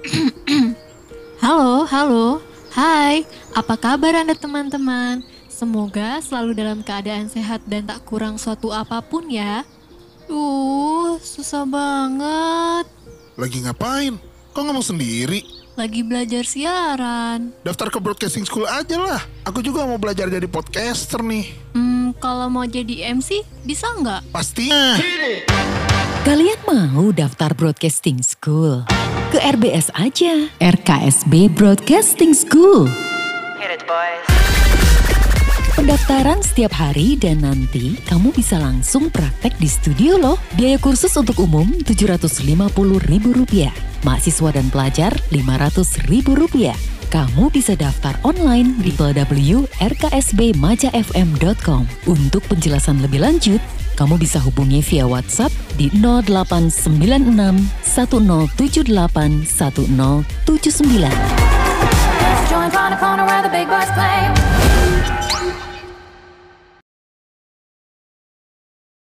halo, halo. Hai, apa kabar Anda teman-teman? Semoga selalu dalam keadaan sehat dan tak kurang suatu apa pun ya. Uh, susah banget. Lagi ngapain? Kok ngomong sendiri? Lagi belajar siaran. Daftar ke broadcasting school aja lah. Aku juga mau belajar jadi podcaster nih. Hmm, kalau mau jadi MC, bisa nggak? Pastinya. Kalian mau daftar broadcasting school? Ke RBS aja, RKSB Broadcasting School. Pendaftaran setiap hari dan nanti kamu bisa langsung praktek di studio loh. Biaya kursus untuk umum Rp750.000. Mahasiswa dan pelajar Rp500.000. Kamu bisa daftar online di www.rksbmajafm.com. Untuk penjelasan lebih lanjut, kamu bisa hubungi via WhatsApp di 0896 1078 1079.